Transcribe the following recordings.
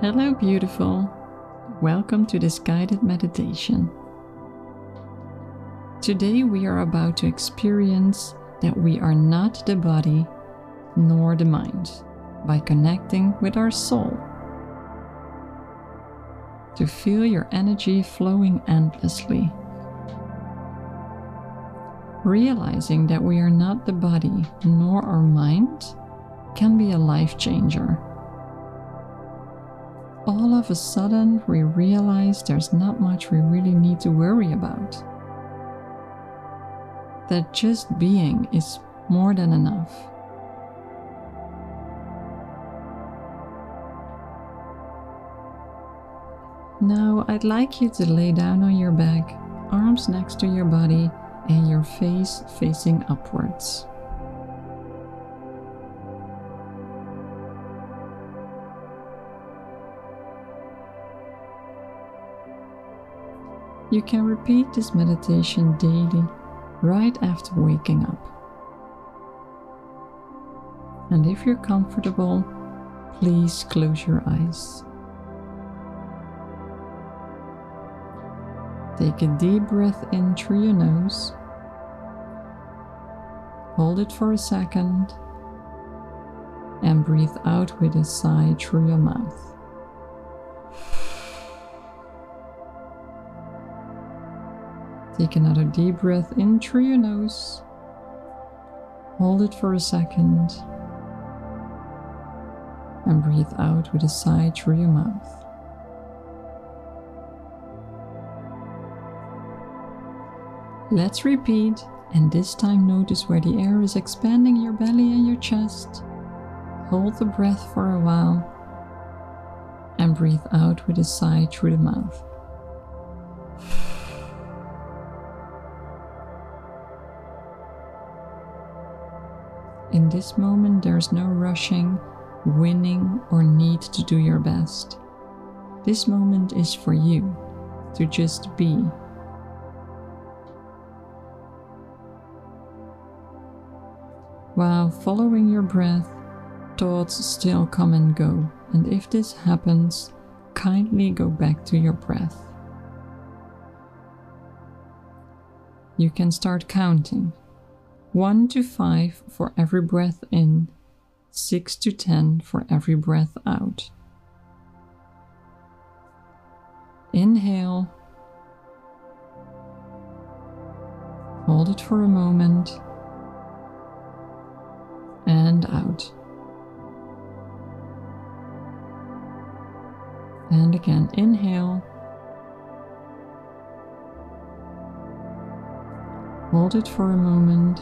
Hello, beautiful. Welcome to this guided meditation. Today, we are about to experience that we are not the body nor the mind by connecting with our soul. To feel your energy flowing endlessly. Realizing that we are not the body nor our mind can be a life changer all of a sudden we realize there's not much we really need to worry about. That just being is more than enough. Now, I'd like you to lay down on your back, arms next to your body, and your face facing upwards. You can repeat this meditation daily right after waking up. And if you're comfortable, please close your eyes. Take a deep breath in through your nose. Hold it for a second and breathe out with a sigh through your mouth. Take another deep breath in through your nose. Hold it for a second. And breathe out with a sigh through your mouth. Let's repeat, and this time notice where the air is expanding your belly and your chest. Hold the breath for a while and breathe out with a sigh through the mouth. In this moment, there's no rushing, winning, or need to do your best. This moment is for you to just be. While following your breath, thoughts still come and go, and if this happens, kindly go back to your breath. You can start counting 1 to 5 for every breath in, 6 to 10 for every breath out. Inhale. Hold it for a moment. And out. And again, inhale. Hold it for a moment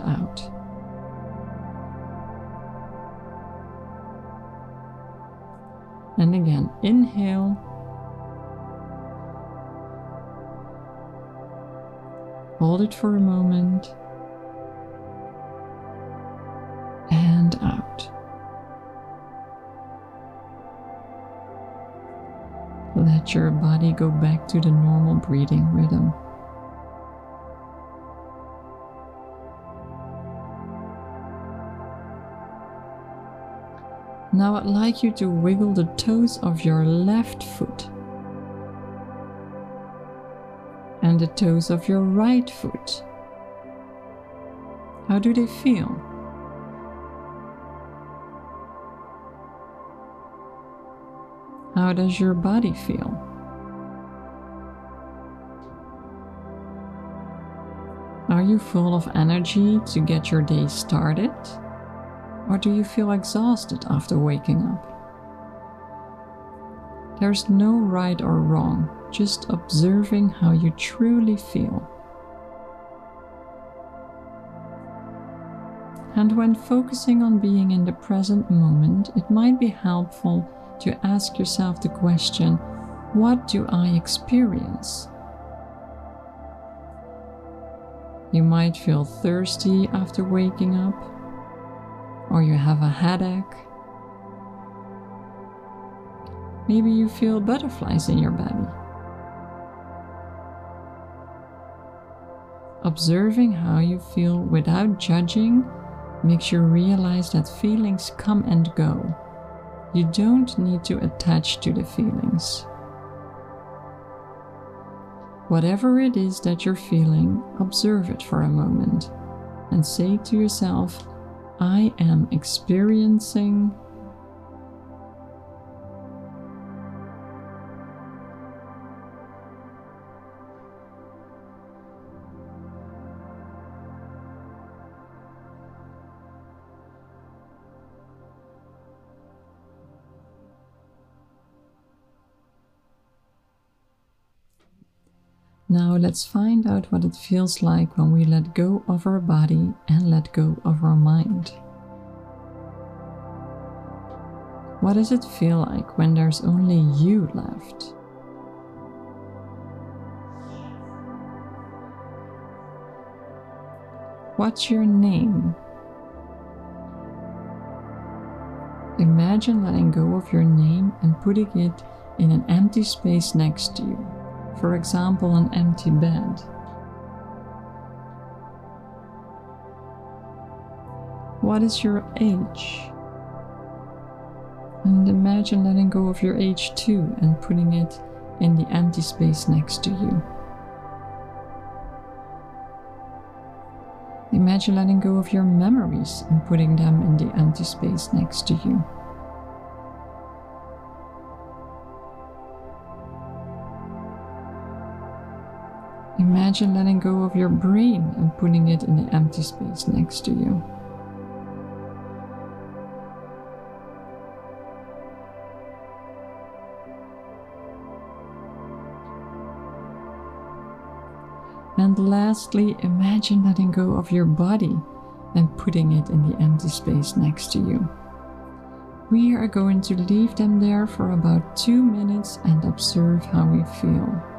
and out. And again, inhale. Hold it for a moment. And out. Let your body go back to the normal breathing rhythm. Now I'd like you to wiggle the toes of your left foot and the toes of your right foot. How do they feel? How does your body feel? Are you full of energy to get your day started? Or do you feel exhausted after waking up? There's no right or wrong, just observing how you truly feel. And when focusing on being in the present moment, it might be helpful to ask yourself the question what do I experience? You might feel thirsty after waking up or you have a headache. Maybe you feel butterflies in your belly. Observing how you feel without judging makes you realize that feelings come and go. You don't need to attach to the feelings. Whatever it is that you're feeling, observe it for a moment and say to yourself, I am experiencing Now let's find out what it feels like when we let go of our body and let go of our mind. What does it feel like when there's only you left? What's your name? Imagine letting go of your name and putting it in an empty space next to you for example, an empty bed. What is your age? And imagine letting go of your age too and putting it in the empty space next to you. Imagine letting go of your memories and putting them in the empty space next to you. Imagine letting go of your brain and putting it in the empty space next to you. And lastly, imagine letting go of your body and putting it in the empty space next to you. We are going to leave them there for about two minutes and observe how we feel.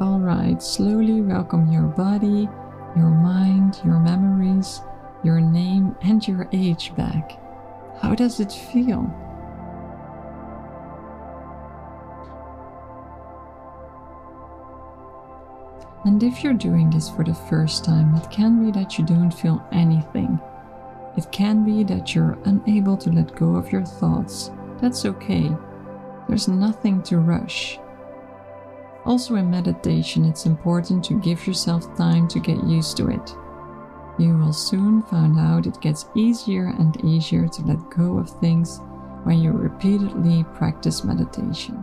Alright, slowly welcome your body, your mind, your memories, your name, and your age back. How does it feel? And if you're doing this for the first time, it can be that you don't feel anything. It can be that you're unable to let go of your thoughts. That's okay. There's nothing to rush. Also, in meditation, it's important to give yourself time to get used to it. You will soon find out it gets easier and easier to let go of things when you repeatedly practice meditation.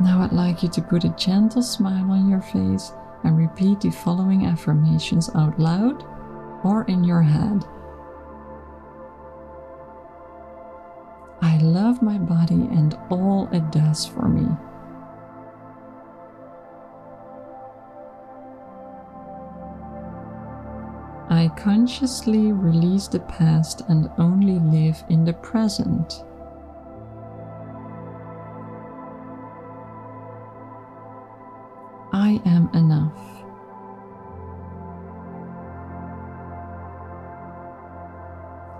Now I'd like you to put a gentle smile on your face and repeat the following affirmations out loud or in your head. My body and all it does for me. I consciously release the past and only live in the present. I am enough.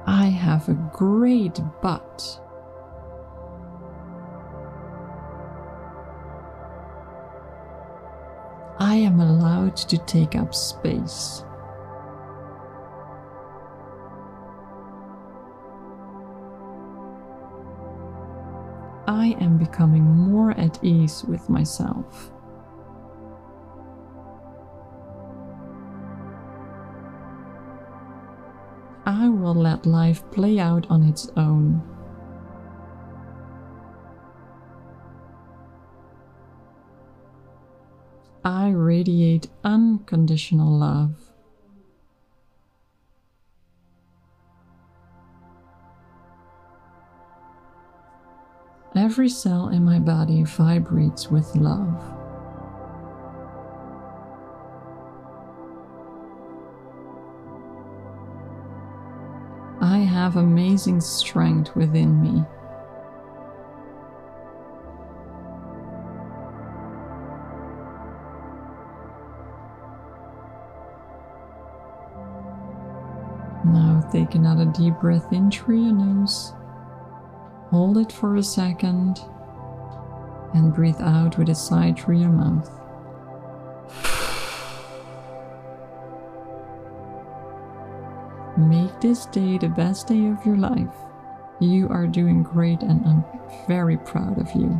I have a great butt. I am allowed to take up space. I am becoming more at ease with myself. I will let life play out on its own. I radiate unconditional love. Every cell in my body vibrates with love. I have amazing strength within me. Take another deep breath in through your nose. Hold it for a second and breathe out with a sigh through your mouth. Make this day the best day of your life. You are doing great and I'm very proud of you.